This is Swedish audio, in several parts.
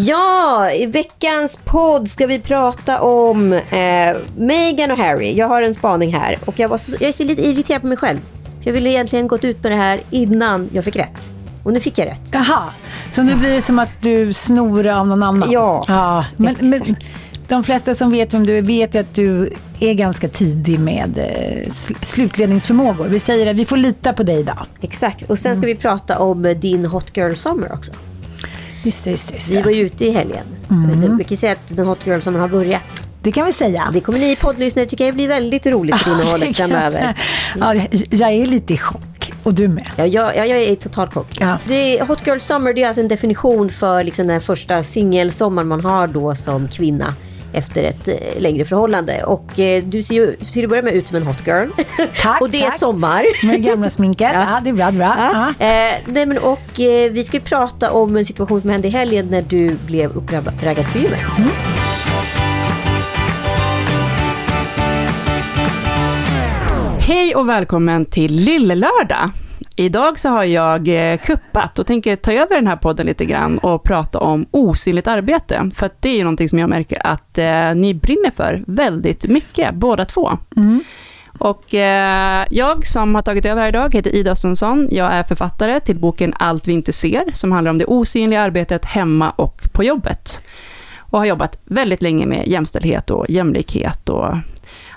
Ja, i veckans podd ska vi prata om eh, Meghan och Harry. Jag har en spaning här och jag, var så, jag är så lite irriterad på mig själv. Jag ville egentligen gått ut med det här innan jag fick rätt. Och nu fick jag rätt. Jaha, så nu blir det som att du snor av någon annan? Ja, ja men, men de flesta som vet vem du är vet att du är ganska tidig med eh, sl- slutledningsförmågor. Vi säger att vi får lita på dig idag. Exakt. Och sen ska vi prata om din Hot Girl Summer också. Det, just Vi var ju ute i helgen. Mm. Vi kan säga att den Hot Girl Summer har börjat. Det kan vi säga. Det kommer ni poddlyssnare tycka blir väldigt roligt för innehållet framöver. Ja, jag är lite i chock. Och du med. Ja, jag, jag, jag är i total chock. Ja. Det, Hot Girl Summer det är alltså en definition för liksom den första singelsommaren man har då som kvinna efter ett eh, längre förhållande. Och eh, du ser ju till att börja med ut som en hot girl. Tack, och det är tack. sommar. Med gamla sminket. Ja. Ja. det är bra. bra. Ja. Ja. Eh, nej, men, och eh, vi ska ju prata om en situation som hände i helgen när du blev uppraggad på gymmet. Hej och välkommen till Lillelördag. Idag så har jag eh, kuppat och tänker ta över den här podden lite grann och prata om osynligt arbete. För att det är ju någonting som jag märker att eh, ni brinner för väldigt mycket, båda två. Och eh, jag som har tagit över här idag heter Ida Östensson. Jag är författare till boken Allt vi inte ser, som handlar om det osynliga arbetet hemma och på jobbet. Och har jobbat väldigt länge med jämställdhet och jämlikhet och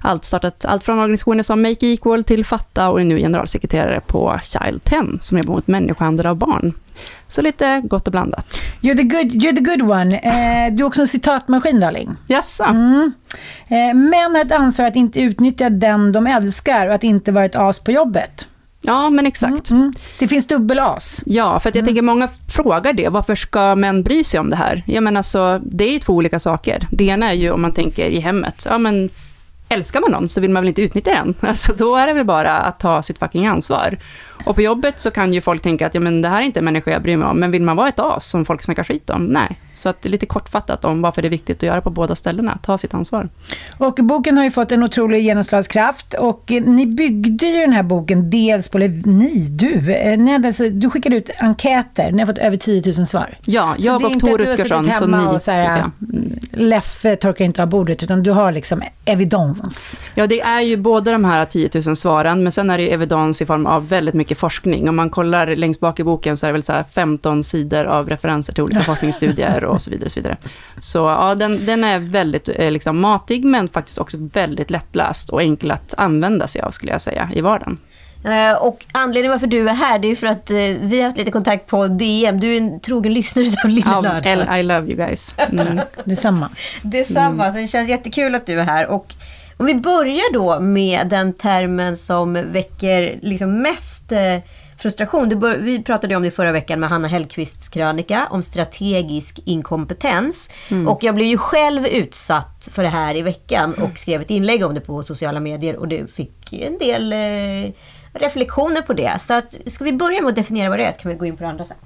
allt startat allt från organisationer som Make Equal till Fatta och är nu generalsekreterare på Child 10 som jobbar mot människohandel av barn. Så lite gott och blandat. You're, the good, you're the good one. Eh, du är också en citatmaskin, darling. Jaså? Eh, män har ett ansvar att inte utnyttja den de älskar och att inte vara ett as på jobbet. Ja, men exakt. Mm. Det finns dubbel-as. Ja, för jag tänker många frågar det. Varför ska män bry sig om det här? Jag menar så, det är ju två olika saker. Det ena är ju om man tänker i hemmet. Ja, men älskar man någon så vill man väl inte utnyttja den. Alltså då är det väl bara att ta sitt fucking ansvar. Och på jobbet så kan ju folk tänka att ja, men det här är inte en människa jag bryr mig om. Men vill man vara ett as som folk snackar skit om? Nej. Så att lite kortfattat om varför det är viktigt att göra på båda ställena. Ta sitt ansvar. Och boken har ju fått en otrolig genomslagskraft och eh, ni byggde ju den här boken dels på, eller ni, du, eh, ni hade alltså, du skickade ut enkäter, ni har fått över 10 000 svar. Ja, jag och Tor Rutgersson, så ni... och så här. Mm. Leffe torkar inte av bordet utan du har liksom evidens. Ja, det är ju både de här 10 000 svaren, men sen är det ju evidens i form av väldigt mycket forskning. Om man kollar längst bak i boken så är det väl så här 15 sidor av referenser till olika forskningsstudier och så vidare. Och så vidare. så ja, den, den är väldigt eh, liksom, matig, men faktiskt också väldigt lättläst och enkel att använda sig av, skulle jag säga, i vardagen. Eh, och anledningen varför du är här det är för att eh, vi har haft lite kontakt på DM. Du är en trogen lyssnare av Lilla Lördag. I love you guys. Mm. Detsamma. Detsamma, Mm. så det känns jättekul att du är här. Och om vi börjar då med den termen som väcker liksom mest eh, frustration. Bör, vi pratade om det förra veckan med Hanna Hellquists krönika om strategisk inkompetens. Mm. Och jag blev ju själv utsatt för det här i veckan och skrev ett inlägg om det på sociala medier och det fick en del eh, reflektioner på det. Så att, ska vi börja med att definiera vad det är så kan vi gå in på det andra sen.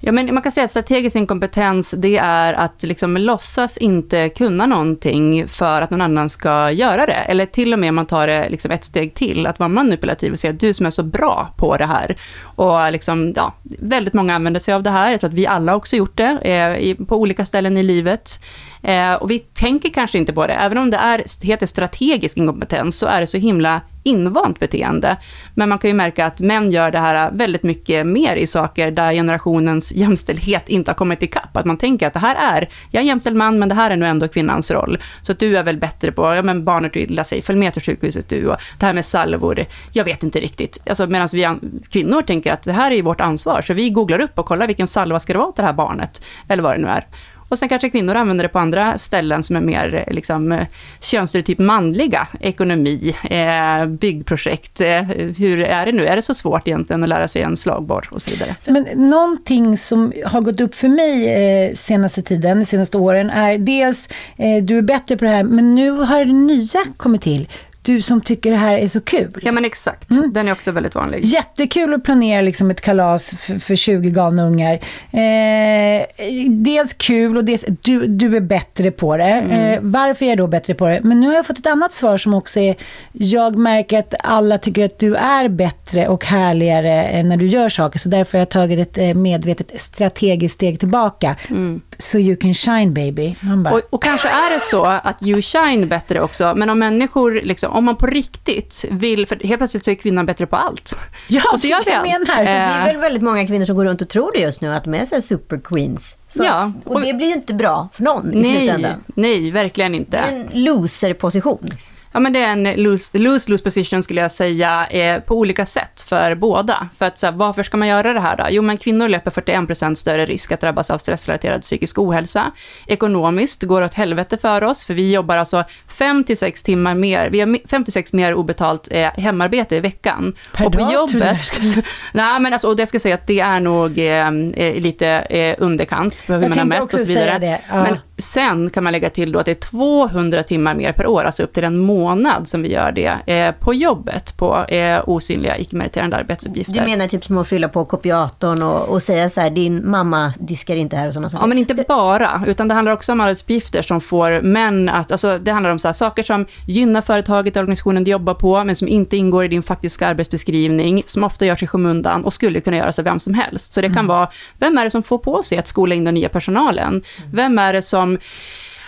Ja, men man kan säga att strategisk inkompetens, det är att liksom låtsas inte kunna någonting för att någon annan ska göra det. Eller till och med man tar det liksom ett steg till, att vara manipulativ och säga att du som är så bra på det här. Och liksom, ja, väldigt många använder sig av det här. Jag tror att vi alla också gjort det eh, på olika ställen i livet. Eh, och vi tänker kanske inte på det. Även om det är, heter strategisk inkompetens så är det så himla invant beteende. Men man kan ju märka att män gör det här väldigt mycket mer i saker där generationens jämställdhet inte har kommit ikapp. Att man tänker att det här är, jag är en jämställd man, men det här är nu ändå kvinnans roll. Så att du är väl bättre på, ja men barnet vill sig, följ med till sjukhuset du, och det här med salvor, jag vet inte riktigt. Alltså medan vi kvinnor tänker att det här är ju vårt ansvar, så vi googlar upp och kollar vilken salva ska det vara till det här barnet, eller vad det nu är. Och sen kanske kvinnor använder det på andra ställen som är mer eh, liksom, eh, könsstereotyp manliga. Ekonomi, eh, byggprojekt. Eh, hur är det nu? Är det så svårt egentligen att lära sig en slagborr och så vidare? Men någonting som har gått upp för mig eh, senaste tiden, de senaste åren, är dels eh, du är bättre på det här, men nu har det nya kommit till du som tycker det här är så kul. Ja men exakt, mm. den är också väldigt vanlig. Jättekul att planera liksom ett kalas för, för 20 galna ungar. Eh, dels kul och dels du, du är bättre på det. Mm. Eh, varför är jag då bättre på det? Men nu har jag fått ett annat svar som också är, jag märker att alla tycker att du är bättre och härligare när du gör saker, så därför har jag tagit ett eh, medvetet strategiskt steg tillbaka. Mm. So you can shine baby. Bara, och, och, kanske är det så att you shine bättre också, men om människor liksom, om man på riktigt vill, för helt plötsligt så är kvinnan bättre på allt. Ja, och så gör vi allt. Menar. Det är väl väldigt många kvinnor som går runt och tror det just nu, att de är så super queens. Så ja, att, och, och det blir ju inte bra för någon nej, i slutändan. Nej, verkligen inte. Det är en loser-position. Ja, men det är en lose-lose position skulle jag säga, eh, på olika sätt för båda. För att så här, varför ska man göra det här då? Jo, men kvinnor löper 41% större risk att drabbas av stressrelaterad psykisk ohälsa. Ekonomiskt går det åt helvete för oss, för vi jobbar alltså 5-6 timmar mer, vi har 5-6 mer obetalt eh, hemarbete i veckan. Per och på dag, jobbet, nej men alltså, och det ska säga att det är nog eh, eh lite eh, underkant, på hur jag man har mätt och så vidare. Ja. Men sen kan man lägga till då att det är 200 timmar mer per år, alltså upp till en månad som vi gör det eh, på jobbet, på eh, osynliga icke-meriterande arbetsuppgifter. Du menar typ som att fylla på kopiatorn och, och säga så här, din mamma diskar inte här och sådana saker? Ja, men inte bara, utan det handlar också om arbetsuppgifter som får män att, alltså det handlar om så här, saker som gynnar företaget, organisationen du jobbar på, men som inte ingår i din faktiska arbetsbeskrivning, som ofta görs i skymundan och skulle kunna göras av vem som helst. Så det kan mm. vara, vem är det som får på sig att skola in den nya personalen? Vem är det som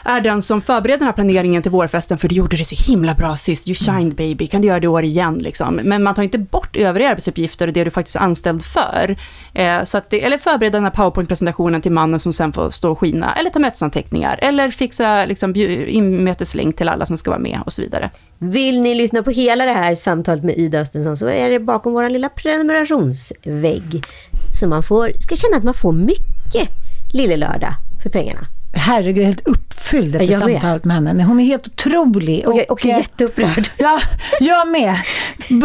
är den som förbereder den här planeringen till vårfesten, för du gjorde det så himla bra sist, you shined baby, kan du göra det i år igen liksom? Men man tar inte bort övriga arbetsuppgifter och det du faktiskt är anställd för. Eh, så att det, eller förbereda den här powerpoint-presentationen till mannen som sen får stå och skina, eller ta mötesanteckningar, eller fixa liksom, inmöteslänk till alla som ska vara med och så vidare. Vill ni lyssna på hela det här samtalet med Ida Östensson så är det bakom vår lilla prenumerationsvägg. Så man får, ska känna att man får mycket Lille Lördag för pengarna herregud, jag är helt uppfylld efter samtalet med henne. Hon är helt otrolig. Och jag är också och, jätteupprörd. Ja, jag med.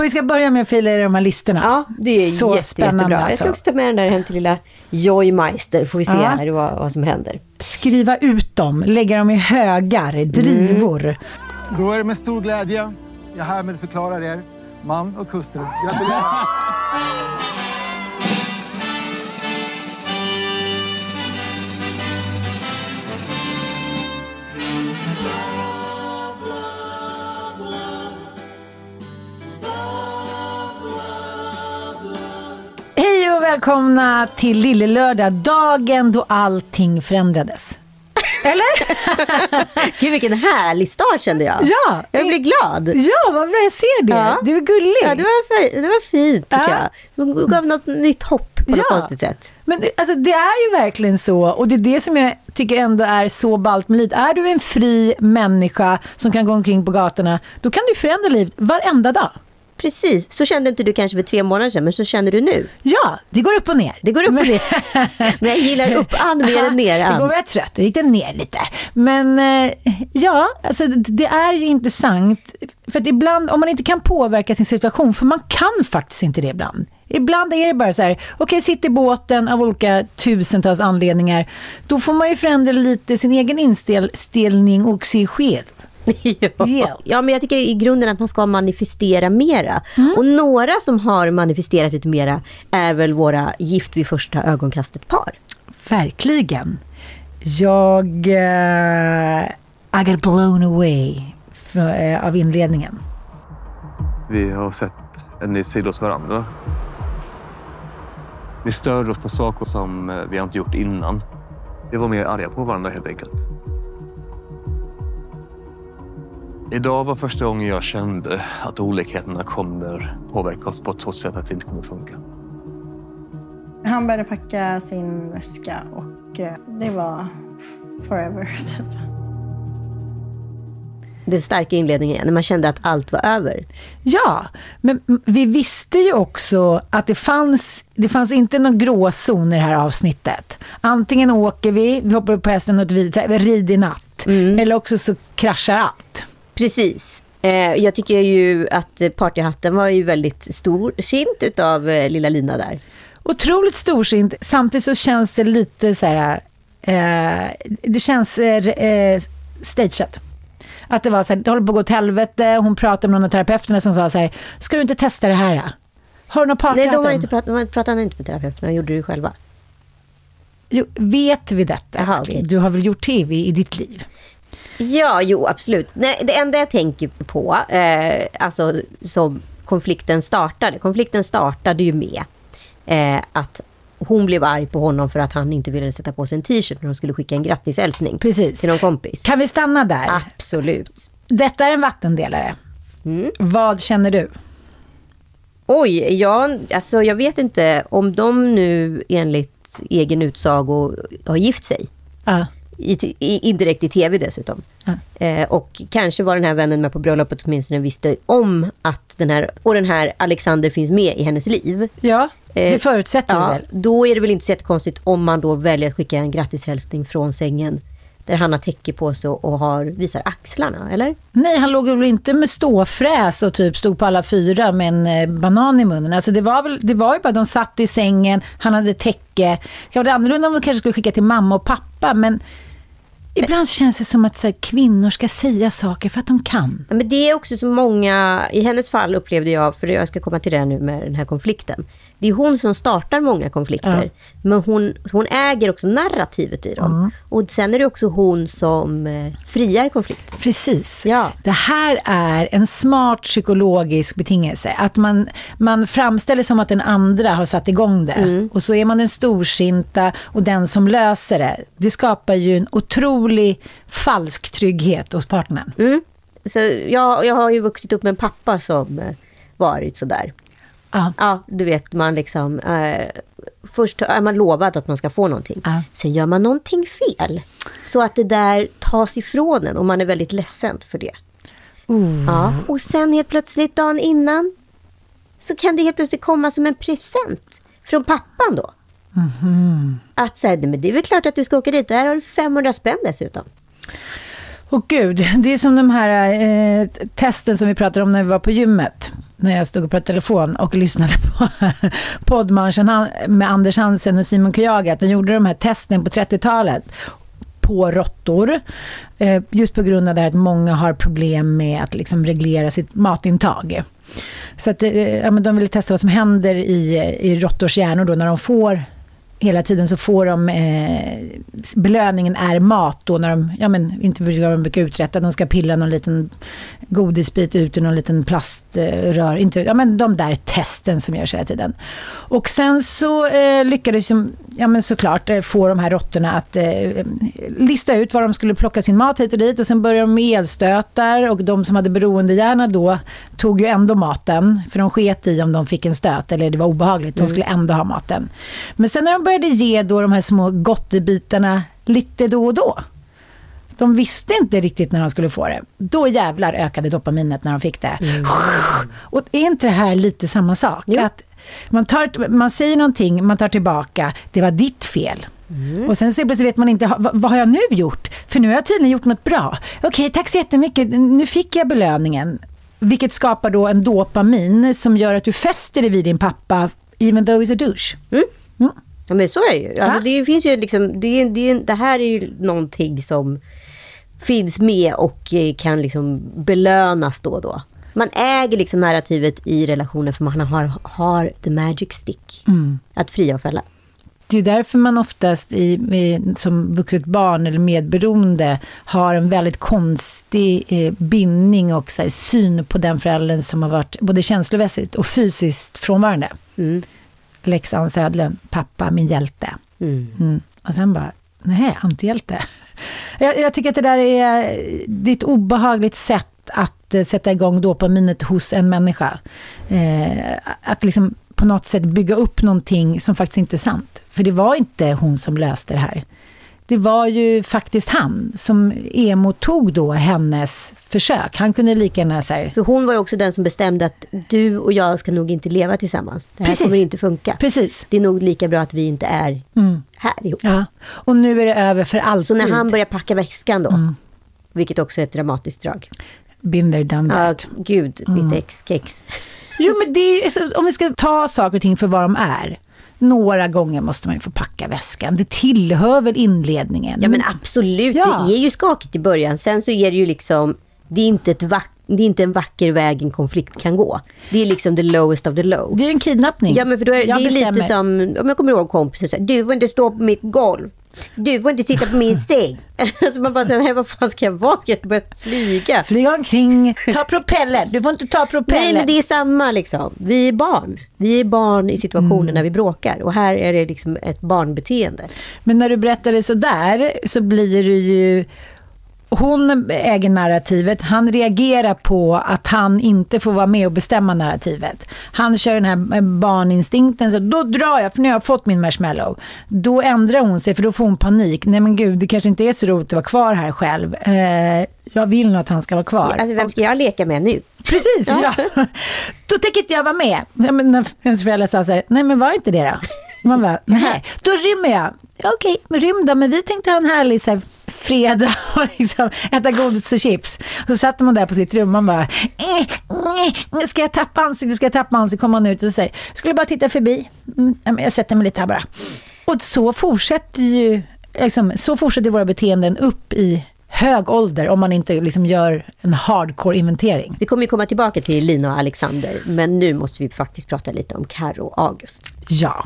Vi ska börja med att fila i de här listorna. Ja, det är Så jätte, spännande jättebra. Jag ska alltså. också ta med den där hem till lilla Joy Meister. Får vi se ja. här vad, vad som händer. Skriva ut dem, lägga dem i högar, drivor. Mm. Då är det med stor glädje jag härmed förklarar er man och hustru. Gratulerar! välkomna till Lille Lördag, dagen då allting förändrades. Eller? Gud vilken härlig start kände jag. Ja. Jag blir glad. Ja, vad bra jag ser det. Ja. Du är gullig. Ja, det var, det var fint tycker ja. jag. Du gav något nytt hopp på ja. något konstigt sätt. Men alltså, det är ju verkligen så och det är det som jag tycker ändå är så ballt med livet. Är du en fri människa som kan gå omkring på gatorna, då kan du förändra livet varenda dag. Precis, så kände inte du kanske för tre månader sedan, men så känner du nu. Ja, det går upp och ner. Det går upp och ner. men jag gillar upp-and mer än ner-and. Det går väl trött, då gick det ner lite. Men eh, ja, alltså, det är ju intressant. För att ibland, om man inte kan påverka sin situation, för man kan faktiskt inte det ibland. Ibland är det bara så här, okej, okay, sitt i båten av olika tusentals anledningar. Då får man ju förändra lite sin egen inställning och se själv. ja. ja, men jag tycker i grunden att man ska manifestera mera. Mm. Och några som har manifesterat lite mera är väl våra gift vid första ögonkastet-par. Verkligen. Jag... Uh, I got blown away för, uh, av inledningen. Vi har sett en ny sida hos varandra. Vi störde oss på saker som eh, vi inte gjort innan. Vi var mer arga på varandra helt enkelt. Idag var första gången jag kände att olikheterna kommer påverka oss på ett så sätt att det inte kommer funka. Han började packa sin väska och eh, det var forever, typ. Den starka inledningen, när man kände att allt var över. Ja, men vi visste ju också att det fanns, det fanns inte någon gråzon i det här avsnittet. Antingen åker vi, vi hoppar upp på hästen och vi rid i natt. Mm. Eller också så kraschar allt. Precis. Eh, jag tycker ju att partyhatten var ju väldigt storsint utav eh, lilla Lina där. Otroligt storsint. Samtidigt så känns det lite så här... Eh, det känns eh, eh, stageat. Att det var så här, det håller på att gå åt helvete. Hon pratade med någon av terapeuterna som sa så här, ska du inte testa det här? Har du någon Nej, de har inte pratat, de pratade inte med terapeuterna, de gjorde det själva. Jo, vet vi detta? Älskling? okej. Du har väl gjort tv i ditt liv? Ja, jo absolut. Nej, det enda jag tänker på, eh, alltså som konflikten startade. Konflikten startade ju med eh, att hon blev arg på honom för att han inte ville sätta på sig en t-shirt när de skulle skicka en grattishälsning Precis. till någon kompis. Kan vi stanna där? Absolut. Detta är en vattendelare. Mm. Vad känner du? Oj, ja, alltså jag vet inte om de nu enligt egen utsago har gift sig. Ja. I, i, indirekt i tv dessutom. Eh, och kanske var den här vännen med på bröllopet åtminstone visste om att den här, och den här Alexander finns med i hennes liv. Ja, det Eh, förutsätter vi Ja, väl? då är det väl inte så jättekonstigt om man då väljer att skicka en grattishälsning från sängen där han har täcke på sig och har, visar axlarna, eller? Nej, han låg väl inte med ståfräs och typ stod på alla fyra med en eh, banan i munnen. Alltså det var väl, det var ju bara, de satt i sängen, han hade täcke. Det var annorlunda om de kanske skulle skicka till mamma och pappa, men ibland så känns det som att så här, kvinnor ska säga saker för att de kan. Men det är också så många, i hennes fall upplevde jag, för jag ska komma till det nu med den här konflikten. Det är hon som startar många konflikter. Ja. Men hon, hon äger också narrativet i dem. Och sen är det också hon som eh, friar konflikten. Precis. Ja. Det här är en smart psykologisk betingelse. Att man, man framställer som att den andra har satt igång det. Mm. Och så är man den storsinta och den som löser det. Det skapar ju en otrolig falsk trygghet hos partnern. Mm. Så jag, jag har ju vuxit upp med en pappa som eh, varit sådär. Ja. Ja, du vet, man liksom... Eh, först är man lovad att man ska få någonting. Ja. Sen gör man någonting fel. Så att det där tas ifrån en och man är väldigt ledsen för det. Ja. Och sen helt plötsligt dagen innan så kan det helt plötsligt komma som en present från pappan då. Att säga, men det är väl klart att du ska åka dit här har du 500 spänn dessutom. Och gud, det är som de här eh, testen som vi pratade om när vi var på gymmet. När jag stod och pratade telefon och lyssnade på poddmanschen med Anders Hansen och Simon Kujaga, Att de gjorde de här testen på 30-talet på råttor. Eh, just på grund av det här att många har problem med att liksom reglera sitt matintag. Så att, eh, ja, men de ville testa vad som händer i, eh, i råttors hjärnor då när de får hela tiden så får de, eh, belöningen är mat då när de, ja men inte vad de brukar uträtta, de ska pilla någon liten godisbit ut ur någon liten plaströr, inte, ja men de där testen som görs hela tiden. Och sen så eh, lyckades de, ja men såklart eh, få de här råttorna att eh, lista ut var de skulle plocka sin mat hit och dit. Och sen började de med elstötar. Och de som hade beroendehjärna då tog ju ändå maten, för de sket i om de fick en stöt eller det var obehagligt, de skulle ändå ha maten. Men sen när de började ge då de här små gottebitarna lite då och då, de visste inte riktigt när de skulle få det. Då jävlar ökade dopaminet när de fick det. Och är inte det här lite samma sak? Jo. Att man, tar, man säger någonting, man tar tillbaka, det var ditt fel. Och sen så plötsligt vet man inte, vad, vad har jag nu gjort? För nu har jag tydligen gjort något bra. Okej, tack så jättemycket, nu fick jag belöningen. Vilket skapar då en dopamin som gör att du fäster dig vid din pappa, even though he's a douche. Ja men så är det ju. Alltså, det finns ju liksom, det, är- det, det här är ju någonting som finns med och eh, kan liksom belönas då och då. Man äger liksom narrativet i relationen för man har, har the magic stick. Att fria och fälla. Det är därför man oftast i, i, som vuxet barn eller medberoende har en väldigt konstig eh, bindning och här, syn på den föräldern som har varit både känslomässigt och fysiskt frånvarande. Mm. Lex Ann Södlund, pappa, min hjälte. Mm. Mm. Och sen bara, nej, antihjälte. Jag, jag tycker att det där är, det är ett obehagligt sätt att eh, sätta igång dopaminet hos en människa. Eh, att liksom på något sätt bygga upp någonting som faktiskt inte är sant. För det var inte hon som löste det här. Det var ju faktiskt han som emottog då hennes försök. Han kunde lika gärna säga... För hon var ju också den som bestämde att du och jag ska nog inte leva tillsammans. Det här Precis. kommer inte funka. Precis. Det är nog lika bra att vi inte är Mm. här ihop. Ja. Och nu är det över för alltid. Så när han börjar packa väskan då, vilket också är ett dramatiskt drag. There, done Ja, that. gud, mitt ex-kex. Jo, men det är, så- om vi ska ta saker och ting för vad de är. Några gånger måste man ju få packa väskan. Det tillhör väl inledningen. Ja men absolut, Ja. det är ju skakigt i början. Sen så är det ju liksom, det är inte, ett vack, det är inte en vacker väg en konflikt kan gå. Det är liksom the lowest of the low. Det är ju en kidnappning. Ja men för då är, Jag det är bestämmer. lite som, om jag kommer ihåg kompisen så här, du får inte stå på mitt golv. Du får inte sitta på min säng. alltså man bara säger, nej vad fan ska jag vara? Ska jag börja flyga? Flyga omkring, ta propeller. Du får inte ta propeller. Nej men det är samma liksom. Vi är barn. Vi är barn i situationer Mm. när vi bråkar. Och här är det liksom ett barnbeteende. Men när du berättar det sådär så blir det ju hon äger narrativet, han reagerar på att han inte får vara med och bestämma narrativet. Han kör den här barninstinkten, så då drar jag för nu har jag fått min marshmallow. Då ändrar hon sig för då får hon panik. Nej men gud, det kanske inte är så roligt att vara kvar här själv. Eh, jag vill nog att han ska vara kvar. Alltså vem ska jag leka med nu? Precis, ja. Då tänker inte jag vara med. Ja, men när ens föräldrar sa så här, nej men var inte det då. Man bara, nej, då rymmer jag. Ja, Okej, men rym då, men vi tänkte ha en härlig så här, fredag och liksom äta godis och chips. Och så satt man där på sitt rum och man bara, eh, eh, ska jag tappa ansiktet, ska jag tappa ansiktet, kommer man ut och säger, skulle bara titta förbi. Mm, jag sätter mig lite här bara. Och så fortsätter ju, liksom, så fortsätter våra beteenden upp i hög ålder om man inte liksom gör en hardcore inventering. Vi kommer ju komma tillbaka till Lina och Alexander. Men nu måste vi faktiskt prata lite om Karo och August. Ja.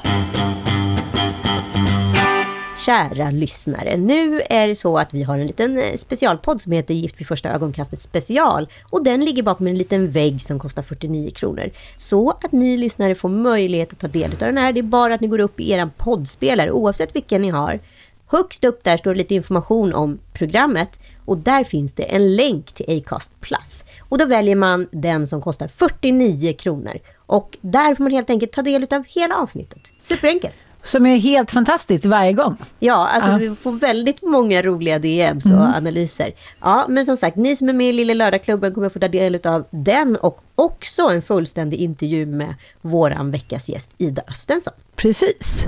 Kära lyssnare, nu är det så att vi har en liten eh, specialpodd som heter Gift vid första ögonkastet special. Och den ligger bakom en liten vägg som kostar 49 kronor. Så att ni lyssnare får möjlighet att ta del av den här. Det är bara att ni går upp i er poddspelare, oavsett vilken ni har. Högst upp där står det lite information om programmet och där finns det en länk till Acast Plus. Och då väljer man den som kostar 49 kronor. Och där får man helt enkelt ta del av hela avsnittet. Superenkelt. Som är helt fantastiskt varje gång. Ja, alltså Ja. vi får väldigt många roliga DMs och Mm. analyser. Ja, men som sagt, ni som är med i Lilla Lördagklubben kommer få ta del av den och också en fullständig intervju med våran veckas gäst Ida Östensson. Precis.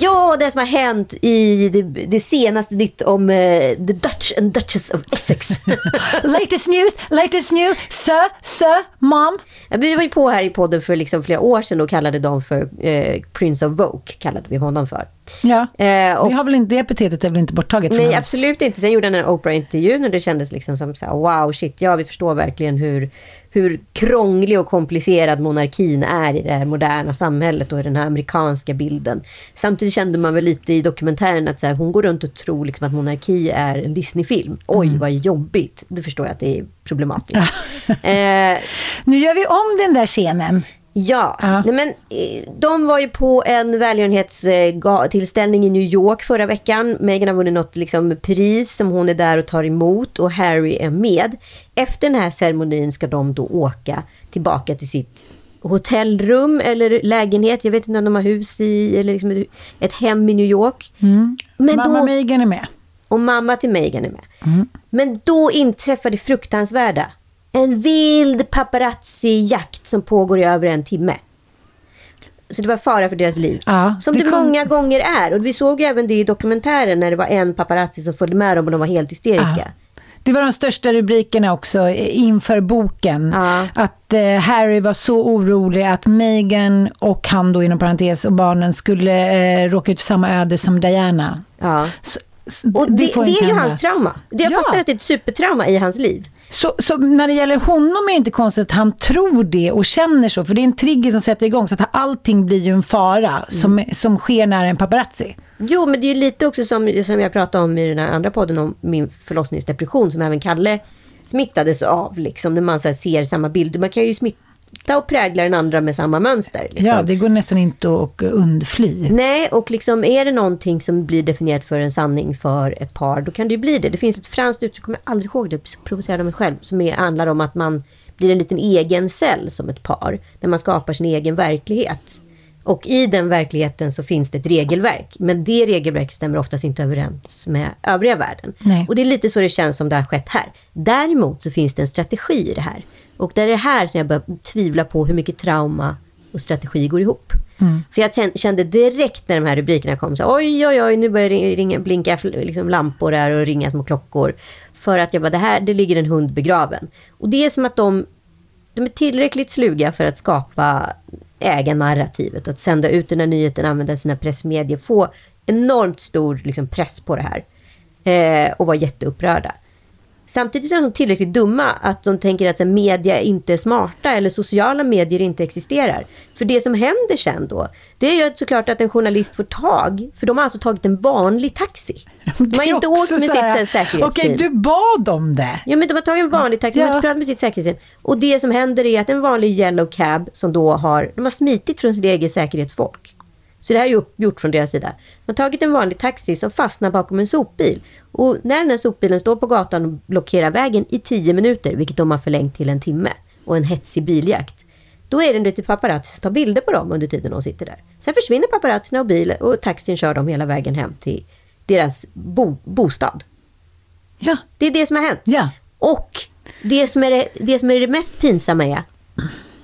Ja, det som har hänt i det, det senaste nytt om eh, The Dutch and Duchess of Essex. latest news, latest news, sir, sir, mom. Ja, Vi var ju på här i podden för liksom flera år sedan och kallade dem för eh, Prince of Vogue, kallade vi honom för. Ja, Eh, och det, har väl inte, det epitetet är väl inte borttaget från Nej, hans- absolut inte. Sen gjorde han en Oprah-intervjun och det kändes liksom som så här, wow, shit, ja, vi förstår verkligen hur, hur krånglig och komplicerad monarkin är i det här moderna samhället och i den här amerikanska bilden. Samtidigt kände man väl lite i dokumentären att så här, hon går runt och tror liksom att monarki är en Disney-film. Oj, Mm. vad jobbigt. Då förstår jag att det är problematiskt. eh, Nu gör vi om den där scenen. Ja, Nej, men eh, de var ju på en välgörenhetstillställning i New York förra veckan. Meghan har vunnit något liksom, pris som hon är där och tar emot och Harry är med. Efter den här ceremonin ska de då åka tillbaka till sitt hotellrum eller lägenhet. Jag vet inte om de har hus i, eller liksom ett- hem i New York. Mm. Men Mamma då- Megan är med. Och mamma till Meghan är med. Mm. Men då inträffar det fruktansvärda. En vild paparazzi-jakt som pågår i över en timme. Så det var fara för deras liv. Ja, som det det, kom- många gånger är. Och vi såg ju även det i dokumentären när det var en paparazzi som följde med dem och de var helt hysteriska. Det var de största rubrikerna också inför boken. Att eh, Harry var så orolig att Meghan och han då inom parentes och barnen skulle eh, råka ut för samma öde som Diana. Ja. Så, Och det, det är ju hans trauma. Det jag Ja. fattar att det är ett supertrauma i hans liv. Så, så när det gäller honom är det inte konstigt att han tror det och känner så, för det är en trigger som sätter igång, så att allting blir ju en fara som, som sker nära en paparazzi. Jo, men det är ju lite också som, som jag pratade om i den här andra podden om min förlossningsdepression som även Kalle smittades av. Liksom, när man så ser samma bilder. Man kan ju smitta och prägla den andra med samma mönster. Liksom. Ja, det går nästan inte att undfly. Nej, och liksom är det någonting som blir definierat för en sanning för ett par, då kan det ju bli det. Det finns ett franskt uttryck, jag kommer aldrig ihåg det, så provocerade mig själv, som är, handlar om att man blir en liten egen cell som ett par, där man skapar sin egen verklighet. Och i den verkligheten så finns det ett regelverk, men det regelverket stämmer oftast inte överens med övriga världen. Nej. Och det är lite så det känns som det har skett här. Däremot så finns det en strategi i det här. Och det är det här som jag börjar tvivla på hur mycket trauma och strategi går ihop. För jag kän- kände direkt när de här rubrikerna kom, så oj, oj, oj, nu börjar det ringa, blinka liksom lampor där och ringa små klockor. För att jag bara, det här, det ligger en hund begraven. Och det är som att de, de är tillräckligt sluga för att skapa ägarnarrativet, att sända ut den här nyheten, använda sina pressmedier, få enormt stor liksom, press på det här. Eh, och vara jätteupprörda. Samtidigt är de tillräckligt dumma att de tänker att här, media inte är smarta eller sociala medier inte existerar. För det som händer sen då, det är ju såklart att en journalist får tag, för de har alltså tagit en vanlig taxi. De har inte åkt med sitt säkerhetsteam. Okej, du bad om det. Ja, men de har tagit en vanlig taxi, de har inte pratat med sitt säkerhetsteam. Och det som händer är att en vanlig yellow cab som då har, de har smitit från sitt eget säkerhetsfolk. Så det här är gjort från deras sida. De har tagit en vanlig taxi som fastnar bakom en sopbil. Och när den här sopbilen står på gatan och blockerar vägen i 10 minuter, vilket de har förlängt till en timme, och en hetsig biljakt. Då är det lite paparazzi som tar bilder på dem under tiden de sitter där. Sen försvinner paparazzierna och bilen och taxin kör dem hela vägen hem till deras bo, bostad. Ja. Det är det som har hänt. Ja. Och det som, är det, det som är det mest pinsamma är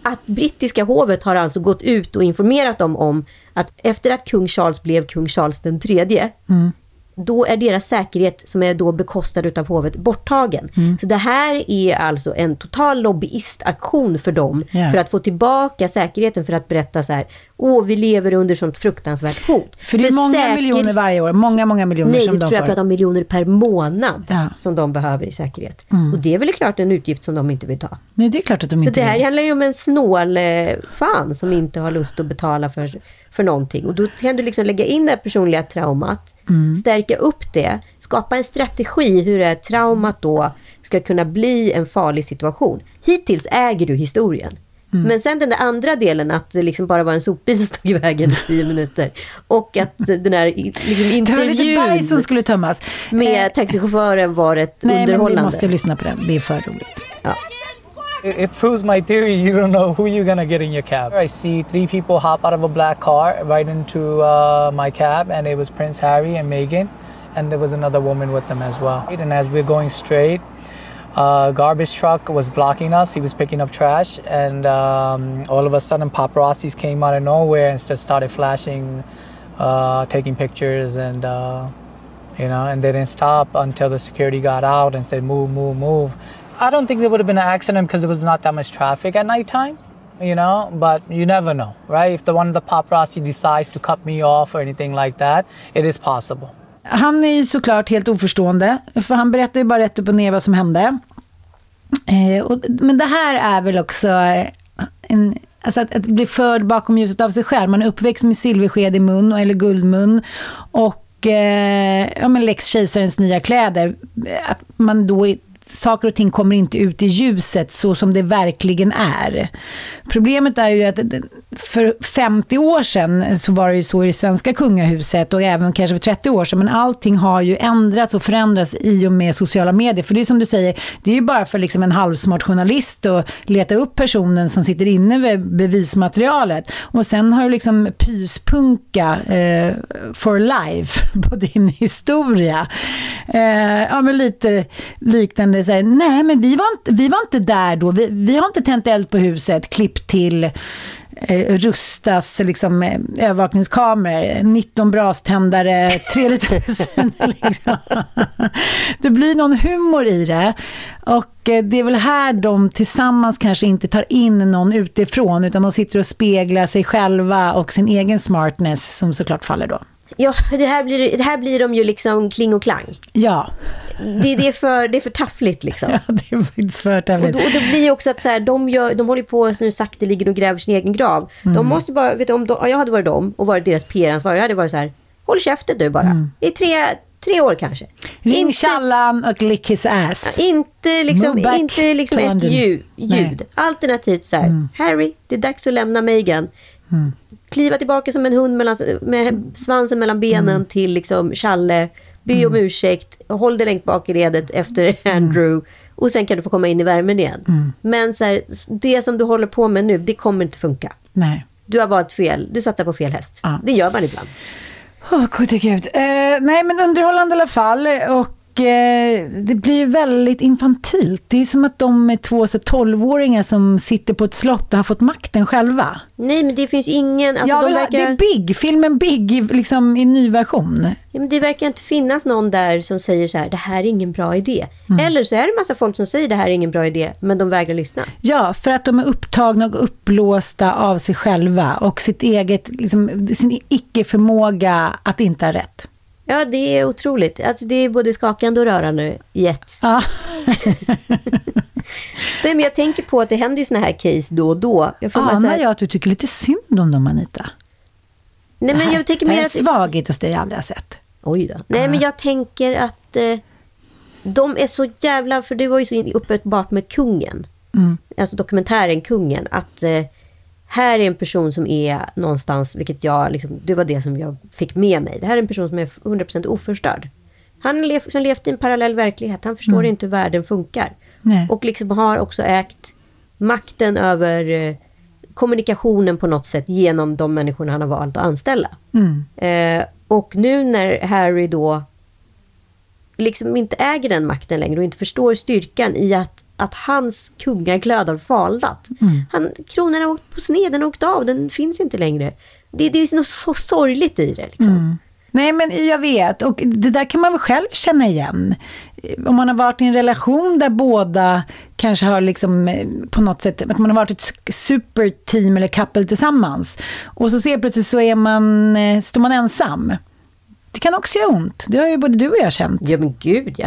att brittiska hovet har alltså gått ut och informerat dem om att efter att kung Charles blev kung Charles den tredje, mm då är deras säkerhet, som är då bekostad utav hovet, borttagen. Så det här är alltså en total lobbyistaktion för dem, Ja. för att få tillbaka säkerheten, för att berätta så här, åh, vi lever under sånt fruktansvärt hot. För det är många säker- miljoner varje år. Många, många miljoner Nej, som de tror jag får. pratar om miljoner per månad Ja. som de behöver i säkerhet. Mm. Och det är väl klart en utgift som de inte vill ta. Nej, det är klart att de Så inte det här vill. handlar ju om en snål eh, fan som inte har lust att betala för, för någonting. Och då kan du liksom lägga in det här personliga traumat, Mm. stärka upp det, skapa en strategi hur det här traumat då ska kunna bli en farlig situation. Hittills äger du historien. Mm. Men sen den där andra delen, att det liksom bara var en sopbil som stod i vägen i tio minuter. Och att den här liksom Det var lite som intervjun skulle tömmas. med taxichauffören var ett Nej, men vi underhållande. måste lyssna på den. Det är för roligt. Ja. It, it proves my theory. You don't know who you're gonna get in your cab. I see three people hop out of a black car right into uh, my cab, and it was Prince Harry and Meghan, and there was another woman with them as well. And as we're going straight, uh, garbage truck was blocking us. He was picking up trash, and um, all of a sudden, paparazzis came out of nowhere and just started flashing, uh, taking pictures, and uh, you know, and they didn't stop until the security got out and said, "Move, move, move." I don't think there would have been an accident because there was not that much traffic at nighttime, you know. But you never know, right? If the one of the paparazzi decides to cut me off or anything like that, it is possible. Han är ju såklart helt oförstående, för han berättar ju bara rätt upp och ner vad som hände. Eh, och, men det här är väl också eh, en, alltså att, att bli förd bakom ljuset av sig själv. Man är uppväxt med silversked i mun, eller guldmun. Och eh, ja, men Lex Kejsarens nya kläder. Att man då är- Saker och ting kommer inte ut i ljuset så som det verkligen är. Problemet är ju att för 50 år sedan så var det ju så i det svenska kungahuset och även kanske för 30 år sedan. Men allting har ju ändrats och förändrats i och med sociala medier. För det är som du säger, det är ju bara för liksom en halvsmart journalist att leta upp personen som sitter inne med bevismaterialet. Och sen har du liksom pyspunka eh, for life på din historia. Eh, ja, men lite liknande så här, nej men vi var inte, vi var inte där då, vi, vi har inte tänt eld på huset, klipp till eh, Rustas liksom, eh, övervakningskameror, 19 braständare, 3 liter bensin. Liksom. Det blir någon humor i det. Och eh, det är väl här de tillsammans kanske inte tar in någon utifrån, utan de sitter och speglar sig själva och sin egen smartness som såklart faller då. Ja, det här blir, det här blir de ju liksom kling och klang. Ja. Det, det, är, för, det är för taffligt liksom. Ja, det är faktiskt för Och tävligt. då, och då blir det också att så här, de, gör, de håller på nu sakteligen och gräver sin egen grav. Mm. De måste bara, vet du, om de, jag hade varit dem och varit deras PR-ansvarig, jag hade varit så här, håll käften du bara. I tre, tre år kanske. Ring Challan och lick his ass. Inte liksom, inte liksom ett London. ljud. Nej. Alternativt så här, Harry, det är dags att lämna Meghan. Kliva tillbaka som en hund mellan, med svansen mellan benen till liksom Challe. Be om ursäkt, håll dig längst bak i ledet efter Andrew. Och sen kan du få komma in i värmen igen. Men så här, det som du håller på med nu, det kommer inte funka. Nej. Du har valt fel, du satsar på fel häst. Ja. Det gör man ibland. Åh, gode gud. Eh, nej, men underhållande i alla fall. Och det blir väldigt infantilt. Det är som att de är två så 12-åringar som sitter på ett slott och har fått makten själva. Nej, men det finns ingen... Alltså, de verkar... Det är Big, filmen Big i, liksom, i ny version. Ja, men det verkar inte finnas någon där som säger så här, det här är ingen bra idé. Mm. Eller så är det massa folk som säger det här är ingen bra idé, men de vägrar lyssna. Ja, för att de är upptagna och upplåsta av sig själva och sitt eget, liksom, sin icke-förmåga att inte ha rätt. Ja, det är otroligt. Alltså, det är både skakande och rörande i ett. Nej, men jag tänker på att det händer ju såna här case då och då. Jag får Anar här, jag att du tycker lite synd om dem, Anita? Nej, men jag tänker mer är att... svaghet hos dig jag aldrig har sett. Oj då. Nej, men jag tänker att eh, de är så jävla... För det var ju så uppenbart med kungen. Mm. Alltså dokumentären Kungen. Att eh, här är en person som är någonstans, vilket jag... Liksom, det var det som jag fick med mig. Det här är en person som är 100% oförstörd. Han har lev, levt i en parallell verklighet. Han förstår Mm. inte hur världen funkar. Nej. Och liksom har också ägt makten över eh, kommunikationen på något sätt genom de människorna han har valt att anställa. Mm. Eh, och nu när Harry då liksom inte äger den makten längre och inte förstår styrkan i att, att hans kungaglöd har falnat. Han, kronan har åkt på sned, den har åkt av, den finns inte längre. Det, det är något så sorgligt i det. Liksom. Nej, men jag vet. Och det där kan man väl själv känna igen. Om man har varit i en relation där båda kanske har liksom eh, på något sätt, att man har varit ett superteam eller couple tillsammans. Och så ser plötsligt så är man, eh, står man ensam. Det kan också göra ont. Det har ju både du och jag känt. Ja, men gud ja.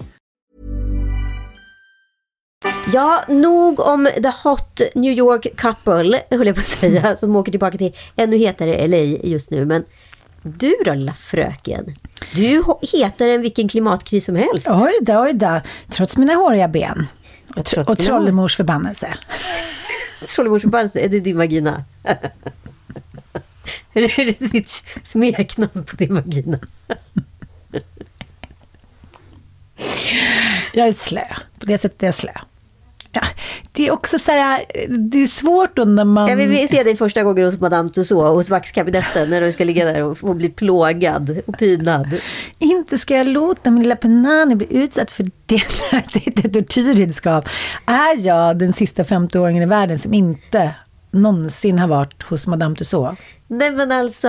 Ja, nog om the hot New York couple, höll jag på att säga, som åker tillbaka till ännu hetare LA just nu. Men du då, lilla fröken? Du hetare än vilken klimatkris som helst. Oj då, oj då. Trots mina håriga ben. Och, trots och trollemors förbannelse. Trollemorsförbannelse, är det din vagina? Är det ditt smeknamn på din vagina? Jag är slö. På det sättet är jag slö. Ja, det är också så här, det är svårt då när man... Jag vill se dig första gången hos Madame Tussauds, hos vaxkabinetten, när du ska ligga där och, och bli plågad och pinad. Inte ska jag låta min lilla Penani bli utsatt för det. Det är tortyrredskap. Är jag den sista 50-åringen i världen som inte någonsin har varit hos Madame Tussauds? Nej men alltså,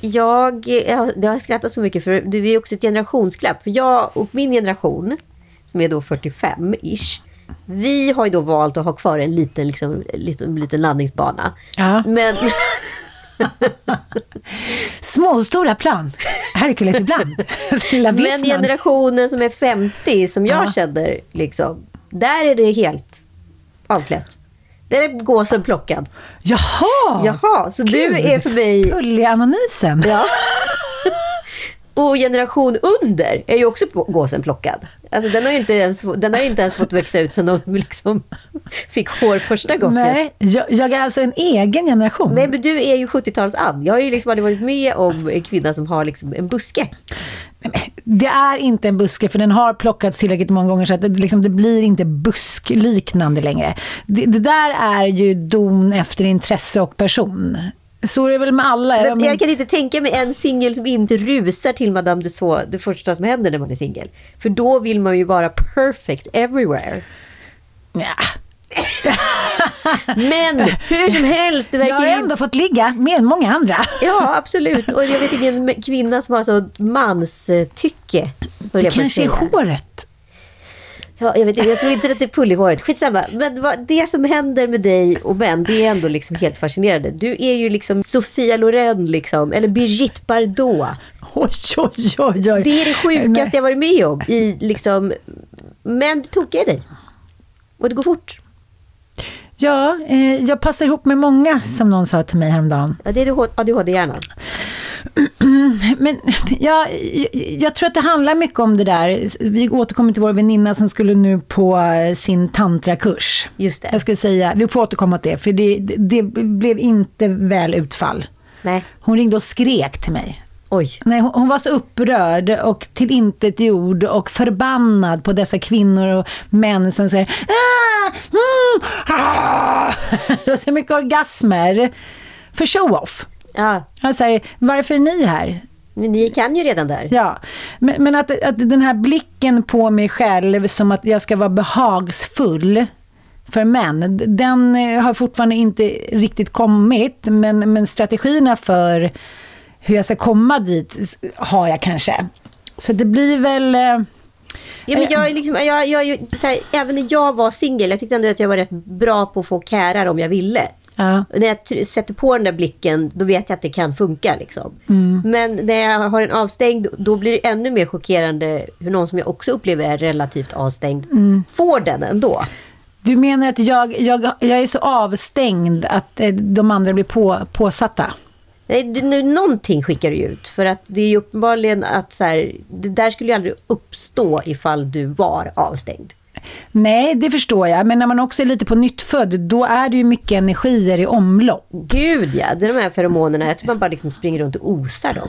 jag, jag, jag har skrattat så mycket för det är också ett generationsglapp. För jag och min generation, som är då 45-ish, vi har ju då valt att ha kvar en liten, liksom, liten, liten landningsbana. Ja. Men, Små stora plan. Hercules ibland. Men generationen som är 50, som jag Ja. känner, liksom, där är det helt avklätt. Där är gåsen plockad. Jaha! Jaha, så du är för mig... Pullianonisen. Ja. Och generation under är ju också gåsen plockad. Alltså den har ju inte ens, den har inte ens fått växa ut sen de liksom fick hår första gången. Nej, jag, jag är alltså en egen generation. Nej, men du är ju 70-tals-Ann. Jag har ju liksom aldrig varit med om en kvinna som har liksom en buske. Det är inte en buske för den har plockats tillräckligt många gånger så att det, liksom, det blir inte buskliknande längre. Det, det där är ju don efter intresse och person. Så är det väl med alla. Ja, Men men- jag kan inte tänka mig en singel som inte rusar till Madame Tussauds det första som händer när man är singel. För då vill man ju vara perfect everywhere. Men hur som helst, det verkar Jag har ändå fått ligga med än många andra. Ja, absolut. Och jag vet ingen kvinna som har så manstycke. Det kanske är håret. Ja, jag, vet inte, jag tror inte att det är pull i håret. Skitsamma. Men vad, det som händer med dig och män, det är ändå liksom helt fascinerande. Du är ju liksom Sofia Loren, liksom, eller Brigitte Bardot. Oj, oj, oj, oj. Det är det sjukaste jag varit med om. I, liksom, men du tokar i dig. Och det går fort. Ja, eh, jag passar ihop med många som någon sa till mig häromdagen. Ja, det är du- ADHD-hjärnan. Men ja, jag, jag tror att det handlar mycket om det där. Vi återkommer till vår väninna som skulle nu på eh, sin tantrakurs. Just det. Jag ska säga, vi får återkomma till det, för det, det, blev inte väl utfall. Nej. Hon ringde och skrek till mig. Oj. Nej, hon, hon var så upprörd och till intet gjord och förbannad på dessa kvinnor och män som säger ah, mm, ah. Så mycket orgasmer. För show-off. Ja. Jag säger, varför är ni här? Men ni kan ju redan där. Ja, men, men att, att den här blicken på mig själv som att jag ska vara behagsfull för män, den eh, har fortfarande inte riktigt kommit, men, men strategierna för hur jag ska komma dit har jag kanske. Så det blir väl... eh, Ja, men jag, är liksom, jag, jag, så här, även när jag var singel, jag tyckte ändå att jag var rätt bra på att få kärar om jag ville. Ja. När jag sätter på den där blicken, då vet jag att det kan funka. Liksom. Mm. Men när jag har en avstängd, då blir det ännu mer chockerande hur någon som jag också upplever är relativt avstängd, Mm. får den ändå. Du menar att jag, jag, jag är så avstängd att eh, de andra blir på, påsatta? Nej, du, nu, någonting skickar du ut. För att det är uppenbarligen att så här, det där skulle ju aldrig uppstå ifall du var avstängd. Nej, det förstår jag. Men när man också är lite på nyttfödd, då är det ju mycket energier i omlopp. Gud ja, det är de här feromonerna. Jag tror man bara liksom springer runt och osar dem.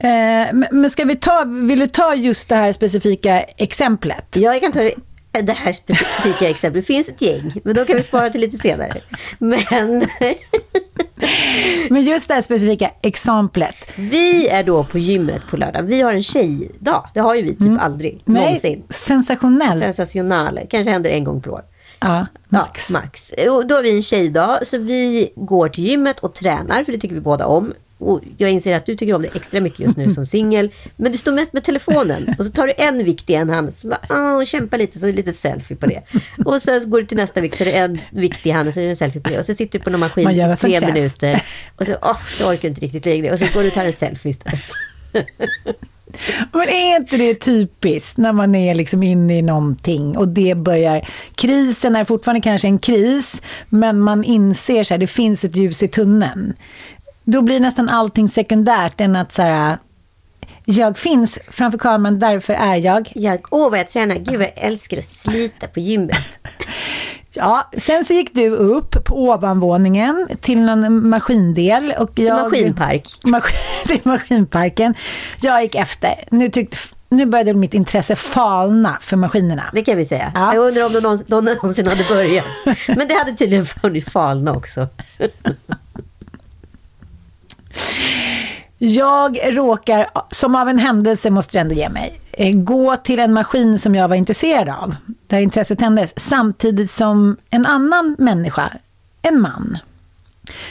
Eh, men- ska vi ta, vill du ta just det här specifika exemplet? Ja, jag kan ta det här specifika exemplet. Det finns ett gäng, men då kan vi spara till lite senare. Men Men just det här specifika exemplet. vi är då på gymmet på lördag. Vi har en tjejdag. Det har ju vi typ aldrig någonsin. Nej, sensationell. Sensationell. Kanske händer en gång per år. Ja, max. Ja, max. Och då har vi en tjejdag, så vi går till gymmet och tränar, för det tycker vi båda om. Och jag inser att du tycker om det extra mycket just nu som singel. Men du står mest med telefonen. Och så tar du en vikt i en hand. Så bara, åh, kämpa lite, så är det lite selfie på det. Och sen går du till nästa vikt, så är det en vikt i handen, så är det en selfie på det. Och så sitter du på någon maskin i tre krävs. minuter. Och så, åh, jag orkar inte riktigt längre. Och så går du och tar en selfie istället. Men är inte det typiskt när man är liksom inne i någonting och det börjar... Krisen är fortfarande kanske en kris, men man inser så här, det finns ett ljus i tunneln. Då blir nästan allting sekundärt än att så här, jag finns framför kameran, därför är jag. Jag, åh vad jag tränar, gud vad jag älskar att slita på gymmet. Ja, sen så gick du upp på ovanvåningen till någon maskindel. Och jag, maskinpark. Mas- till maskinparken. Jag gick efter. Nu, tyckte, nu började mitt intresse falna för maskinerna. Det kan vi säga. Ja. Jag undrar om de någonsin, de någonsin hade börjat. Men det hade tydligen funnits falna också. Jag råkar, som av en händelse måste jag ändå ge mig, eh, gå till en maskin som jag var intresserad av, där intresset tändes, samtidigt som en annan människa, en man.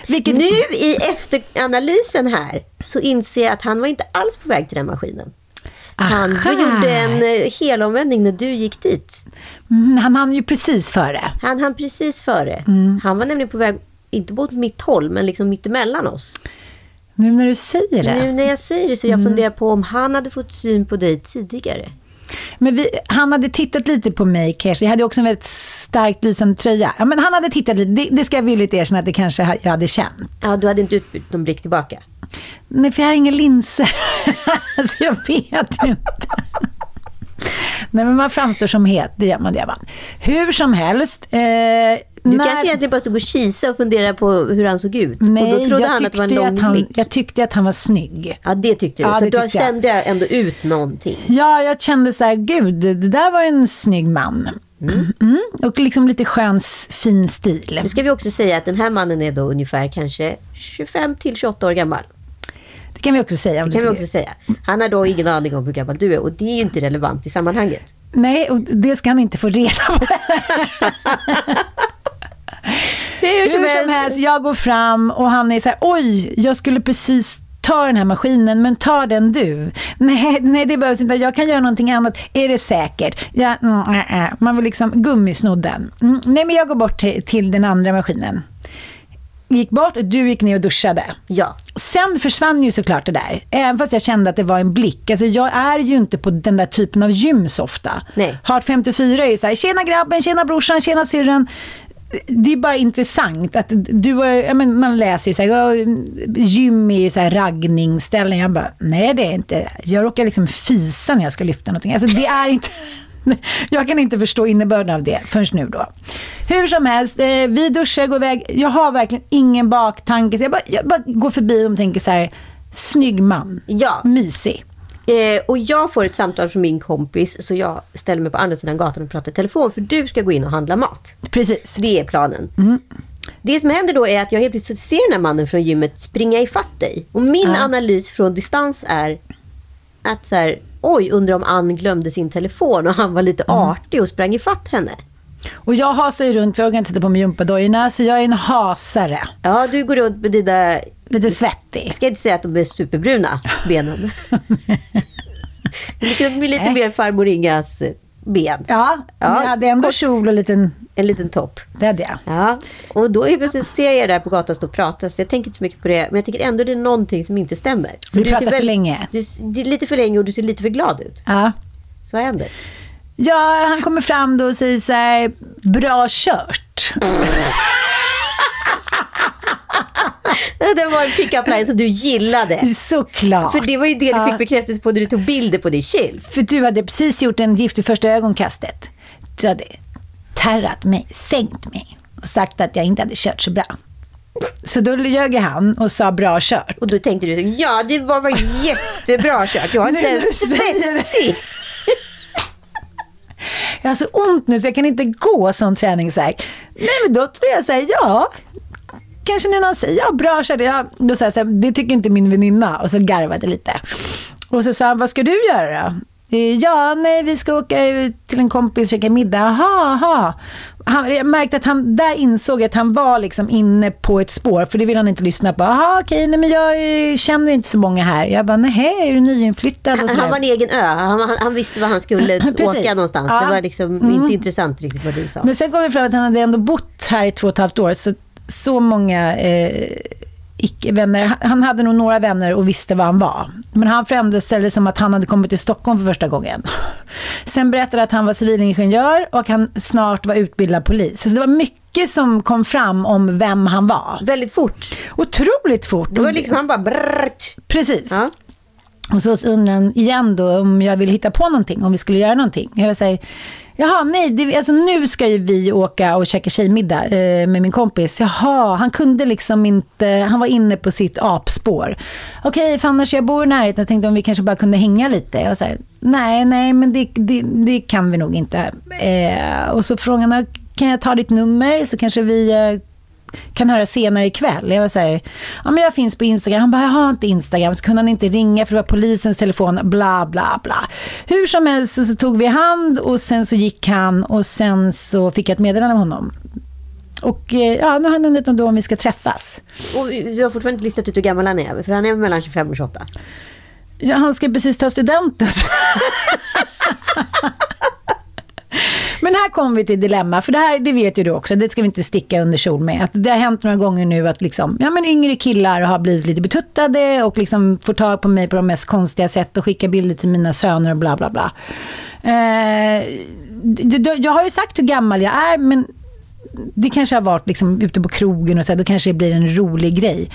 Vilket... Nu i efteranalysen här så inser jag att han var inte alls på väg till den maskinen. Han Aha. gjorde en eh, helomvändning när du gick dit. Mm, han hann ju precis före. Han hann precis före. Mm. Han var nämligen på väg, inte mot mitt håll, men liksom mitt emellan oss. Nu när du säger det. Nu när jag säger det så jag Mm. funderar på om han hade fått syn på dig tidigare. Men vi, han hade tittat lite på mig, Kerstin. Jag hade också en väldigt starkt lysande tröja. Ja, men han hade tittat lite. Det, det ska jag villigt erkänna att det kanske jag hade känt. Ja, du hade inte utbytt någon blick tillbaka. Nej, för jag har inga linser. så jag vet ju inte. Nej, men man framstår som het. Det gör man, det gör man. Hur som helst. Eh, Du kanske egentligen bara stod och kisa och funderade på hur han såg ut. Nej, och då trodde jag han att det var en tyckte lång att han, blick. Jag tyckte att han var snygg. Ja, det tyckte du. Ja, så det du tyckte jag. kände ändå ut någonting. Ja, jag kände så här, gud, det där var en snygg man. Mm. Och liksom lite skön, fin stil. Nu ska vi också säga att den här mannen är då ungefär kanske 25 till 28 år gammal. Det kan vi också säga. Det kan vi också säga. Han har då ingen aning om hur gammal du är och det är ju inte relevant i sammanhanget. Nej, och det ska han inte få reda på. Hur som Hur som helst, jag går fram och han är så här, oj, jag skulle precis ta den här maskinen, men ta den du. Nej, nej det behövs inte, jag kan göra någonting annat. Är det säkert? Ja, mm, äh, äh. Man vill liksom gummisnodden. Mm, nej, men jag går bort till, till den andra maskinen. Gick bort och du gick ner och duschade. Ja. Sen försvann ju såklart det där. Även fast jag kände att det var en blick. Alltså jag är ju inte på den där typen av gym så ofta. Nej. Heart 54 är ju så här, tjena grabben, tjena brorsan, tjena syrran. Det är bara intressant att du men man läser ju så här, gym är ju så här raggningsställen. Jag bara, nej det är inte. Jag råkar liksom fisa när jag ska lyfta någonting. Alltså det är inte, jag kan inte förstå innebörden av det förrän nu då. Hur som helst, eh, vi duschar, går iväg. Jag har verkligen ingen baktanke. Så jag, bara, jag bara går förbi och tänker så här, snygg man, Ja. mysig. Eh, och jag får ett samtal från min kompis så jag ställer mig på andra sidan gatan och pratar i telefon för du ska gå in och handla mat. Precis. Det är planen. Det som händer då är att jag helt plötsligt ser den här mannen från gymmet springa ifatt dig. Och min Ja. analys från distans är att så här, oj, undrar om Ann glömde sin telefon och han var lite artig och sprang ifatt henne. Och jag hasar ju runt, för jag orkar inte sätta på mig gympadojorna, så jag är en hasare. Ja, du går runt med dina... Lite svettig. Jag ska inte säga att de är superbruna, benen. lite, lite mer farmor Ingas ben. Ja, men jag hade ändå kjol och liten... En liten topp. Det hade jag. Ja, och då är plötsligt ser jag där på gatan stå och prata, så jag tänker inte så mycket på det. Men jag tycker ändå det är någonting som inte stämmer. Vi du pratar för länge. Du, det är lite för länge och du ser lite för glad ut. Ja. Så vad händer? Ja, han kommer fram då och säger så här, bra kört. Det var en pick-up line som du gillade. Såklart. För det var ju det du fick bekräftelse på när du tog bilder på din chill. För du hade precis gjort en gift i första ögonkastet. Du hade terrat mig, sänkt mig och sagt att jag inte hade kört så bra. Så då ljög han och sa bra kört. Och då tänkte du, ja det var väl jättebra kört. Jag har inte Nu ens svettig. Jag har så ont nu så jag kan inte gå sån träningsvärk. Nej men då blir jag säga ja. Kanske när någon säger ja bra kört. Ja, då säger jag så här, det tycker inte min väninna. Och så garvade lite. Och så sa han, vad ska du göra då? "Eh, Ja, nej vi ska åka ut till en kompis och käka middag. Jaha, jaha. Han, jag märkte att han där insåg att han var liksom inne på ett spår, för det vill han inte lyssna på. Jaha, okej, nej men jag eh, känner inte så många här. Jag bara, nej, är du nyinflyttad? Han, han var en egen ö. Han, han, han visste var han skulle Precis. åka någonstans. Ja. Det var liksom Mm. inte intressant riktigt vad du sa. Men sen kom vi fram att han hade ändå bott här i två och ett halvt år. Så, så många eh, icke-vänner. Han- hade nog några vänner och visste vad han var. Men han framställde som att han hade kommit till Stockholm för första gången. Sen berättade att han var civilingenjör och han snart var utbildad polis. Så det var mycket som kom fram om vem han var. Väldigt fort. Otroligt fort. Det var liksom, han bara brrrt. Precis. Och så undrar han igen då om jag vill hitta på någonting, om vi skulle göra någonting. Jag säger, jaha nej, det, alltså nu ska ju vi åka och käka tjejmiddag eh, med min kompis. Jaha, han kunde liksom inte, han var inne på sitt apspår. Okej, för annars jag bor i närheten och tänkte om vi kanske bara kunde hänga lite. Jag här, nej, nej, men det, det, det kan vi nog inte. Eh, och så frågade han, kan jag ta ditt nummer så kanske vi eh, kan höra senare ikväll. Jag var så här, ja men jag finns på Instagram. Han bara, jag har inte Instagram. Så kunde han inte ringa för det var polisens telefon, bla bla bla. Hur som helst så, så tog vi hand och sen så gick han och sen så fick jag ett meddelande av honom. Och eh, ja, nu har han undrat om då om vi ska träffas. Och du har fortfarande inte listat ut hur gammal han är. För han är mellan 25 och 28. Ja, han ska precis ta studenten. Men här kommer vi till dilemma, för det här det vet ju du också, det ska vi inte sticka under sol med. Att det har hänt några gånger nu att liksom, ja, men yngre killar har blivit lite betuttade och liksom får tag på mig på de mest konstiga sätt och skickar bilder till mina söner och bla bla bla. Eh, jag har ju sagt hur gammal jag är, men det kanske har varit liksom ute på krogen och så här, då kanske det blir en rolig grej.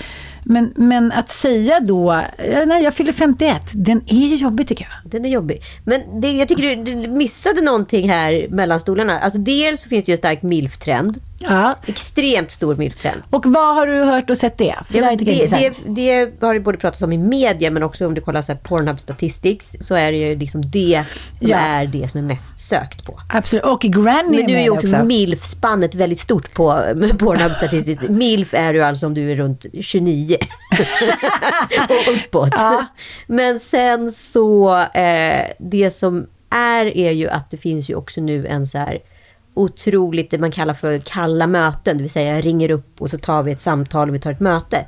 Men, men att säga då, nej jag fyller 51, den är ju jobbig tycker jag. Den är jobbig. Men det, jag tycker du, du missade någonting här mellan stolarna. Alltså dels så finns det ju en stark milf-trend. Ja. Extremt stor milf-trend. Och vad har du hört och sett det? För det, det, det, det, har det både pratats om i media men också om du kollar så här Pornhub Statistics så är det ju liksom det som ja. är det som är mest sökt på. Absolut, och Granny Men nu är ju också, också. milf-spannet väldigt stort på Pornhub Statistics. milf är ju alltså om du är runt 29 och uppåt. Ja. Men sen så, eh, det som är är ju att det finns ju också nu en så här otroligt, det man kallar för kalla möten. Det vill säga jag ringer upp och så tar vi ett samtal och vi tar ett möte.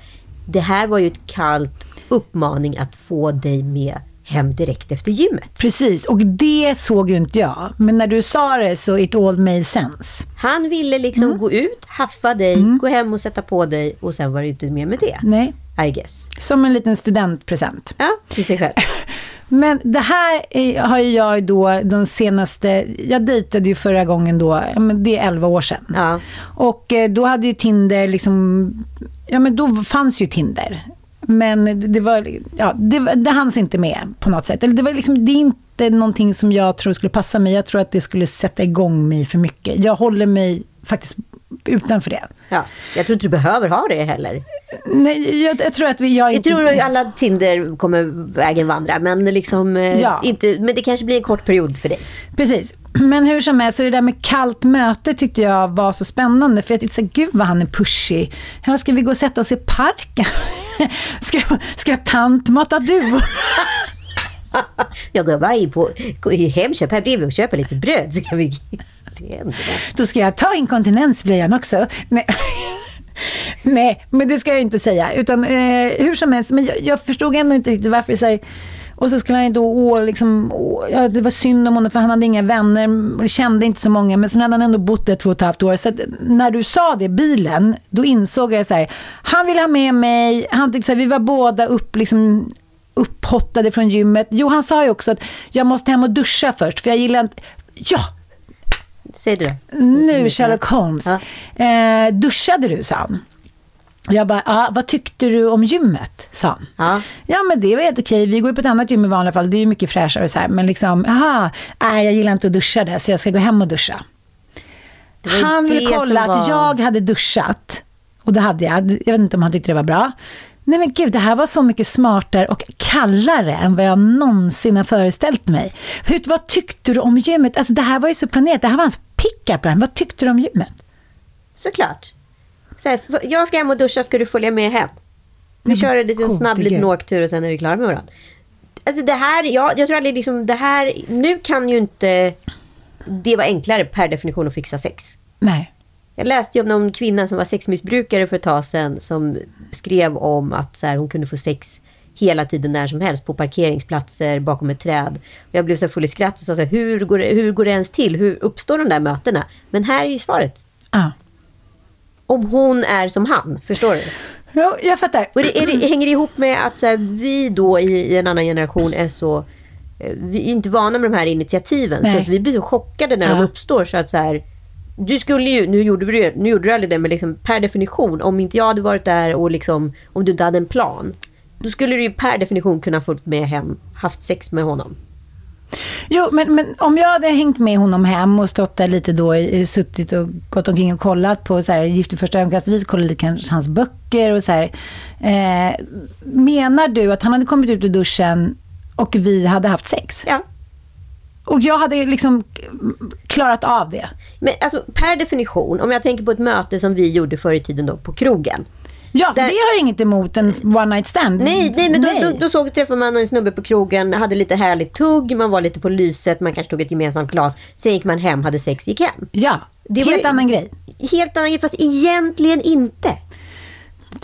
Det här var ju ett kallt uppmaning att få dig med hem direkt efter gymmet. Precis, och det såg ju inte jag. Men när du sa det så it all made sense. Han ville liksom mm. gå ut, haffa dig, mm. gå hem och sätta på dig och sen var det inte mer med det. Nej. I guess. Som en liten studentpresent. Ja, till sig själv. Men det här är, har jag då de senaste, jag dejtade ju förra gången då, det är 11 år sedan. Ja. Och eh, då hade ju Tinder liksom, ja men då fanns ju Tinder. Men det var, ja, det, det hanns inte med på något sätt. Eller det, var liksom, det är inte någonting som jag tror skulle passa mig. Jag tror att det skulle sätta igång mig för mycket. Jag håller mig faktiskt utanför det. Ja, jag tror inte du behöver ha det heller. Nej, jag, jag tror att vi... Jag, jag inte... tror att alla Tinder kommer vägen vandra, men, liksom, eh, ja. inte, men det kanske blir en kort period för dig. Precis. Men hur som helst, så det där med kallt möte tyckte jag var så spännande. För jag tyckte så gud vad han är pushy. Ja, ska vi gå och sätta oss i parken? ska, ska tant mata du? jag går bara in på i Hemköp här bredvid och köper lite bröd så kan vi då ska jag ta inkontinensblöjan också. Nej. Nej, men det ska jag inte säga. Utan eh, hur som helst, men jag, jag, förstod ändå inte riktigt varför så här, och så skulle han ju då, å, liksom, å, ja, det var synd om honom för han hade inga vänner, kände inte så många, men sen hade han ändå bott där två och ett halvt år. Så att, när du sa det, bilen, då insåg jag så här, han vill ha med mig, han tyckte så här, vi var båda upp, liksom, upphottade från gymmet. Jo, han sa ju också att jag måste hem och duscha först, för jag gillar inte, ja, Säg du. Nu Sherlock Holmes. Ja. Eh, duschade du, sa han. Jag bara, ah, vad tyckte du om gymmet? sa han. Ja. ja, men det var helt okej. Vi går ju på ett annat gym i vanliga fall. Det är ju mycket fräschare och så här. Men liksom, aha, nej, jag gillar inte att duscha där, så jag ska gå hem och duscha. Han ville kolla var... att jag hade duschat. Och det hade jag. Jag vet inte om han tyckte det var bra. Nej men gud, det här var så mycket smartare och kallare än vad jag någonsin har föreställt mig. Hur, vad tyckte du om gymmet? Alltså det här var ju så planerat. Det här var hans pick-up line. Vad tyckte du om gymmet? Såklart. Så här, jag ska hem och duscha, ska du följa med hem? Vi mm, kör en liten snabb liten åktur och sen är vi klara med varandra. Alltså det här, ja, jag tror aldrig liksom det här, nu kan ju inte det vara enklare per definition att fixa sex. Nej. Jag läste ju om någon kvinna som var sexmissbrukare för ett tag sedan som skrev om att så här, hon kunde få sex hela tiden när som helst på parkeringsplatser bakom ett träd. Och jag blev så full i skratt och sa så här, hur går, det, hur går det ens till? Hur uppstår de där mötena? Men här är ju svaret. Ah. Om hon är som han, förstår du? Ja, jag fattar. Och det, det, hänger ihop med att så här, vi då i, i, en annan generation är så... Eh, vi är inte vana med de här initiativen. Nej. Så att vi blir så chockade när ja. de uppstår. Så att så här, du skulle ju, nu gjorde, det, nu gjorde du aldrig det, men liksom per definition, om inte jag hade varit där och liksom, om du inte hade en plan, då skulle du ju per definition kunna få med hem, haft sex med honom. Jo, men, men om jag hade hängt med honom hem och stått där lite då, suttit och gått omkring och kollat på så här, Gift i första ögonkastet, kollat lite kanske hans böcker och så här. Eh, menar du att han hade kommit ut ur duschen och vi hade haft sex? Ja. Och jag hade liksom klarat av det. Men alltså per definition, om jag tänker på ett möte som vi gjorde förr i tiden då på krogen. Ja, för där... det har jag inget emot en one night stand. Nej, nej men nej. Då, då, då såg, träffade man en snubbe på krogen, hade lite härligt tugg, man var lite på lyset, man kanske tog ett gemensamt glas. Sen gick man hem, hade sex, gick hem. Ja, det helt var, annan grej. Helt annan grej, fast egentligen inte.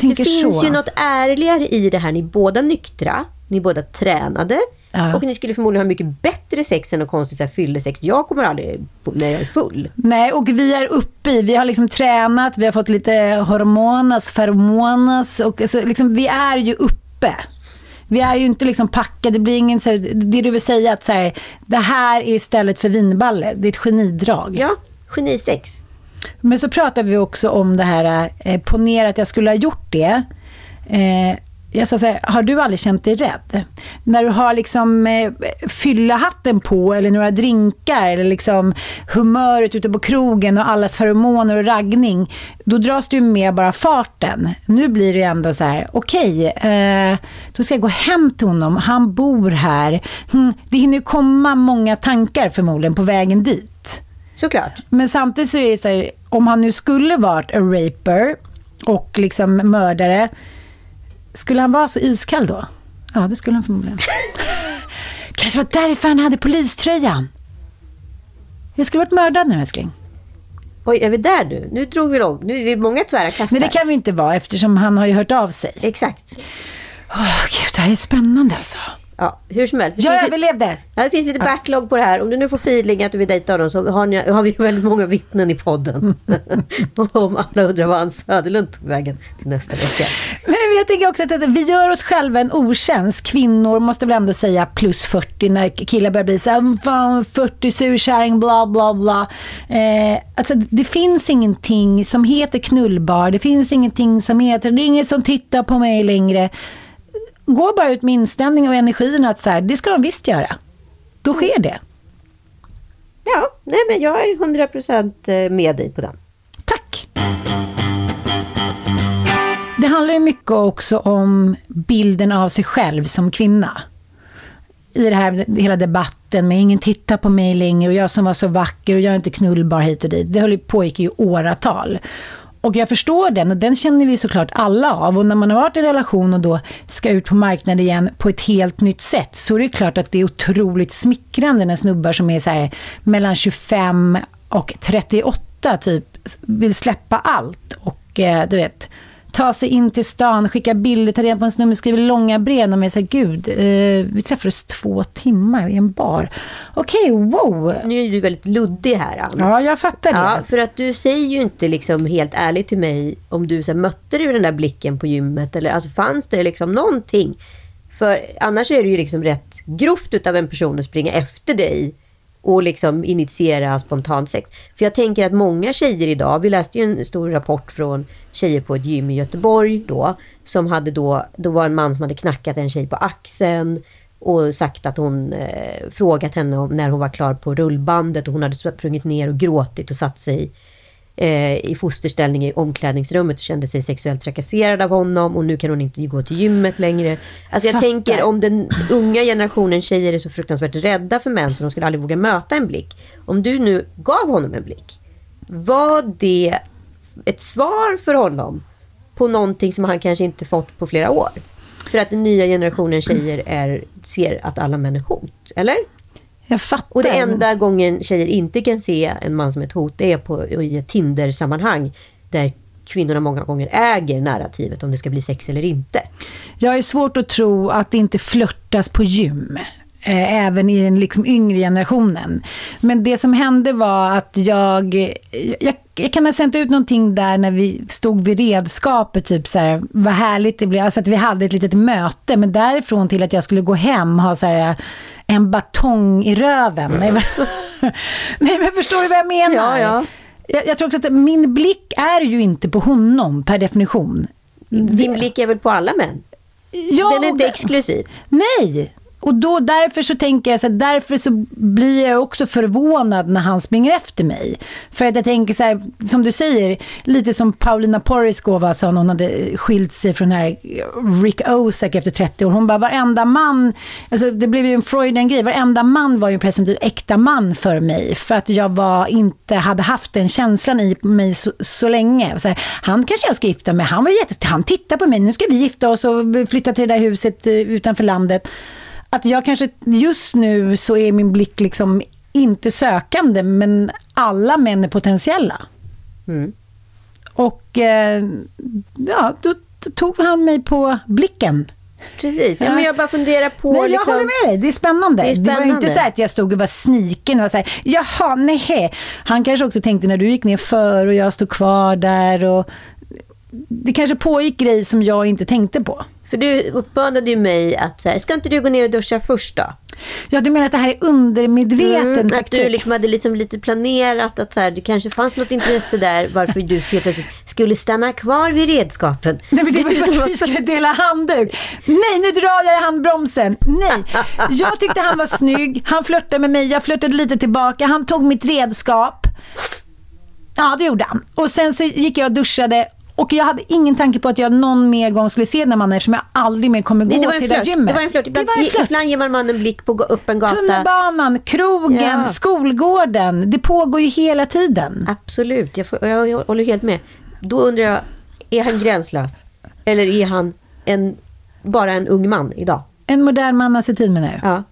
det finns så. ju något ärligare i det här. Ni båda nyktra. Ni båda tränade. Ja. Och ni skulle förmodligen ha mycket bättre sex än något konstigt så här fyllesex. Jag kommer aldrig på, när jag är full. Nej, och vi är uppe i, vi har liksom tränat, vi har fått lite hormonas, feromonas och alltså, liksom, vi är ju uppe. Vi är ju inte liksom packade, det blir ingen så här, det du vill säga att så här, det här är istället för vinballe, det är ett genidrag. Ja, genisex. Men så pratar vi också om det här, eh, ponera att jag skulle ha gjort det. Eh, jag sa så här, har du aldrig känt dig rädd? När du har liksom eh, fyllahatten på eller några drinkar eller liksom humöret ute på krogen och allas feromoner och raggning, då dras du med bara farten. Nu blir det ändå så här, okej, eh, då ska jag gå hem till honom, han bor här. Hmm, det hinner komma många tankar förmodligen på vägen dit. Såklart. Men samtidigt så är det så här, om han nu skulle varit en raper och liksom mördare, skulle han vara så iskall då? Ja, det skulle han förmodligen. Kanske var därför han hade poliströjan. Jag skulle varit mördad nu älskling. Oj, är vi där nu? Nu drog vi långt. Nu är det många tvära kast Men det kan vi inte vara eftersom han har ju hört av sig. Exakt. Åh gud, det här är spännande alltså. Ja, hur som helst. Det Jag ju- överlevde. Ja, det finns lite backlog på det här. Om du nu får feeling att du vill dejta honom så har, ni, har vi väldigt många vittnen i podden. Om alla undrar vad Ann Söderlund tog vägen till nästa vecka. Nej, men jag tänker också att att vi gör oss själva en otjänst. Kvinnor måste väl ändå säga plus 40 när killar börjar bli så här, fan 40 surkärring, bla bla bla. Eh, alltså, det finns ingenting som heter knullbar. Det finns ingenting som heter, det är ingen som tittar på mig längre. Gå bara ut med inställning och energin att så här, det ska de visst göra. Då sker det. Ja, nej men jag är 100% med dig på den. Det handlar ju mycket också om bilden av sig själv som kvinna. I det här, hela debatten med ingen tittar på mig längre och jag som var så vacker och jag är inte knullbar hit och dit. Det pågick i åratal. Och jag förstår den och den känner vi såklart alla av. Och när man har varit i en relation och då ska ut på marknaden igen på ett helt nytt sätt så är det klart att det är otroligt smickrande när snubbar som är så här mellan 25 och 38 typ vill släppa allt och eh, du vet ta sig in till stan, skicka bilder, ta reda på en snubbe, skriver långa brev och man säger gud, eh, vi träffades två timmar i en bar. Okej, wow. Nu är du väldigt luddig här Ann. Ja, jag fattar det. Ja, för att du säger ju inte liksom helt ärligt till mig om du så här, mötte du den där blicken på gymmet eller alltså fanns det liksom någonting? För annars är det ju liksom rätt grovt utav en person att springa efter dig och liksom initiera spontant sex. För jag tänker att många tjejer idag, vi läste ju en stor rapport från tjejer på ett gym i Göteborg då, som hade då, då var en man som hade knackat en tjej på axeln och sagt att hon eh, frågat henne om när hon var klar på rullbandet och hon hade sprungit ner och gråtit och satt sig eh, i fosterställning i omklädningsrummet och kände sig sexuellt trakasserad av honom och nu kan hon inte gå till gymmet längre. Alltså jag Fattar. tänker om den unga generationen tjejer är så fruktansvärt rädda för män så de skulle aldrig våga möta en blick. Om du nu gav honom en blick, var det ett svar för honom på någonting som han kanske inte fått på flera år? För att den nya generationen tjejer är, ser att alla män är hot, eller? Jag fattar. Och det enda gången tjejer inte kan se en man som ett hot, det är på, i ett Tinder-sammanhang. Där kvinnorna många gånger äger narrativet om det ska bli sex eller inte. Jag är svårt att tro att det inte flörtas på gym. eh, Även i den liksom yngre generationen. Men det som hände var att jag, jag, jag kan ha sänt ut någonting där när vi stod vid redskapet, typ så här, vad härligt det blev, alltså att vi hade ett litet möte, men därifrån till att jag skulle gå hem ha så här, en batong i röven. Nej, men, nej, men förstår du vad jag menar? Ja, ja. Jag, jag tror också att min blick är ju inte på honom per definition. Din blick är väl på alla män? Ja, Den är inte exklusiv. Nej! Och då, därför så tänker jag så här, därför så blir jag också förvånad när han springer efter mig. För att jag tänker så här, som du säger, lite som Paulina Poriskova sa när hon hade skilt sig från den här Rick Osak efter 30 år. Hon bara, varenda man, alltså det blev ju en Freudian-grej, varenda man var ju en presumtiv äkta man för mig. För att jag var, inte hade haft den känslan i mig så, så länge. Så här, han kanske jag ska gifta mig, han var jätte, han tittar på mig, nu ska vi gifta oss och flytta till det där huset eh, utanför landet att jag kanske just nu så är min blick liksom inte sökande men alla män är potentiella. Mm. Och eh, ja, då tog han mig på blicken Precis, ja, men jag bara funderar på... Nej, jag liksom, håller med dig. Det är spännande. Det är Det, var ju spännande. inte så att jag stod och var sniken och var så här, jaha, nej. Han kanske också tänkte när du gick ner för och jag stod kvar där och det kanske pågick grejer som jag inte tänkte på. För du uppmanade ju mig att, så här, ska inte du gå ner och duscha först då? Ja, du menar att det här är undermedveten Mm, att du liksom hade liksom lite planerat att så här, det kanske fanns något intresse där varför du helt plötsligt skulle stanna kvar vid redskapen. Nej, men det var ju för att vi skulle dela handduk. Nej, nu drar jag i handbromsen. Nej, jag tyckte han var snygg. Han flörtade med mig, jag flörtade lite tillbaka. Han tog mitt redskap. Ja, det gjorde han. Och sen så gick jag och duschade. Och jag hade ingen tanke på att jag någon mer gång skulle se den här mannen eftersom jag aldrig mer kommer gå Nej, till det gymmet. Det var en flört. Ibland, Det var ibland ger man mannen en blick på gå- upp en gata. Tunnelbanan, krogen, Ja. skolgården. Det pågår ju hela tiden. Absolut, jag, får, jag, jag håller helt med. Då undrar jag, är han gränslös? Eller är han en, bara en ung man idag? En modern man har sett tid menar du? Ja.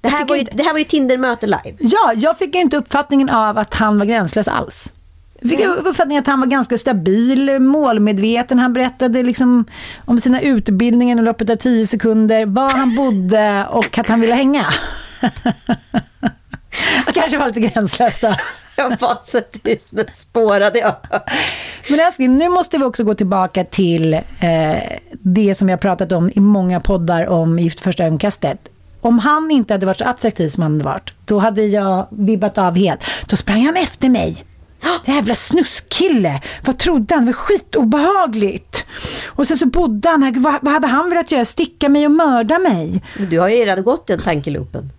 Det här, var ju, det här var ju Tinder-möte live. Ja, jag fick ju inte uppfattningen av att han var gränslös alls. Jag fick uppfattningen att han var ganska stabil, målmedveten. Han berättade liksom om sina utbildningar i loppet av tio sekunder, var han bodde och att han ville hänga. Han kanske var lite gränslös då. Jag bara satt men spårade jag. Men älskling, nu måste vi också gå tillbaka till eh, det som jag pratat om i många poddar om Gift första ögonkastet. Om han inte hade varit så attraktiv som han hade varit, då hade jag vibbat av helt. Då sprang han efter mig. Jävla snuskkille. Vad trodde han? Det var skitobehagligt. Och sen så bodde han här. Vad, vad hade han velat göra? Sticka mig och mörda mig? Du har ju redan gått den tankeloopen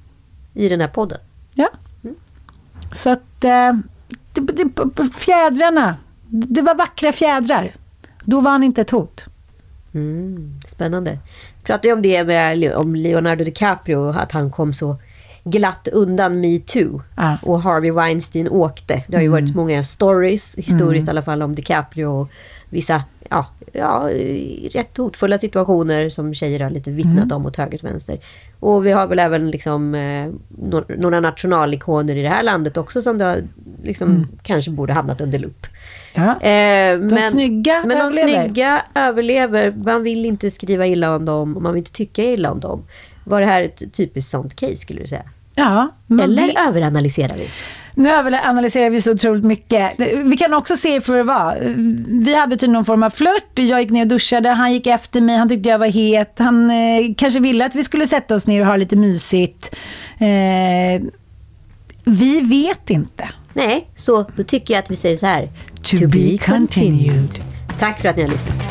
i den här podden. Ja. Så att eh, det, det, fjädrarna. Det var vackra fjädrar. Då var han inte ett hot. Mm, spännande. Pratade ju om det med om Leonardo DiCaprio, att han kom så glatt undan metoo. Ja. Och Harvey Weinstein åkte. Det har ju Mm. varit många stories, historiskt Mm. i alla fall, om DiCaprio och vissa, ja, ja, rätt hotfulla situationer som tjejer har lite vittnat Mm. om åt höger och vänster. Och vi har väl även liksom eh, några nationalikoner i det här landet också som det liksom Mm. kanske borde hamnat under lupp. Ja. Eh, De snygga men de överlever. snygga överlever. Man vill inte skriva illa om dem och man vill inte tycka illa om dem. Var det här ett typiskt sånt case skulle du säga? Ja, Eller vi- överanalyserar vi? Nu analyserar vi så otroligt mycket. Vi kan också se för det var. Vi hade till någon form av flört. Jag gick ner och duschade. Han gick efter mig. Han tyckte jag var het. Han eh, kanske ville att vi skulle sätta oss ner och ha lite mysigt. Eh, vi vet inte. Nej, så då tycker jag att vi säger så här. To, be continued. Tack för att ni har lyssnat.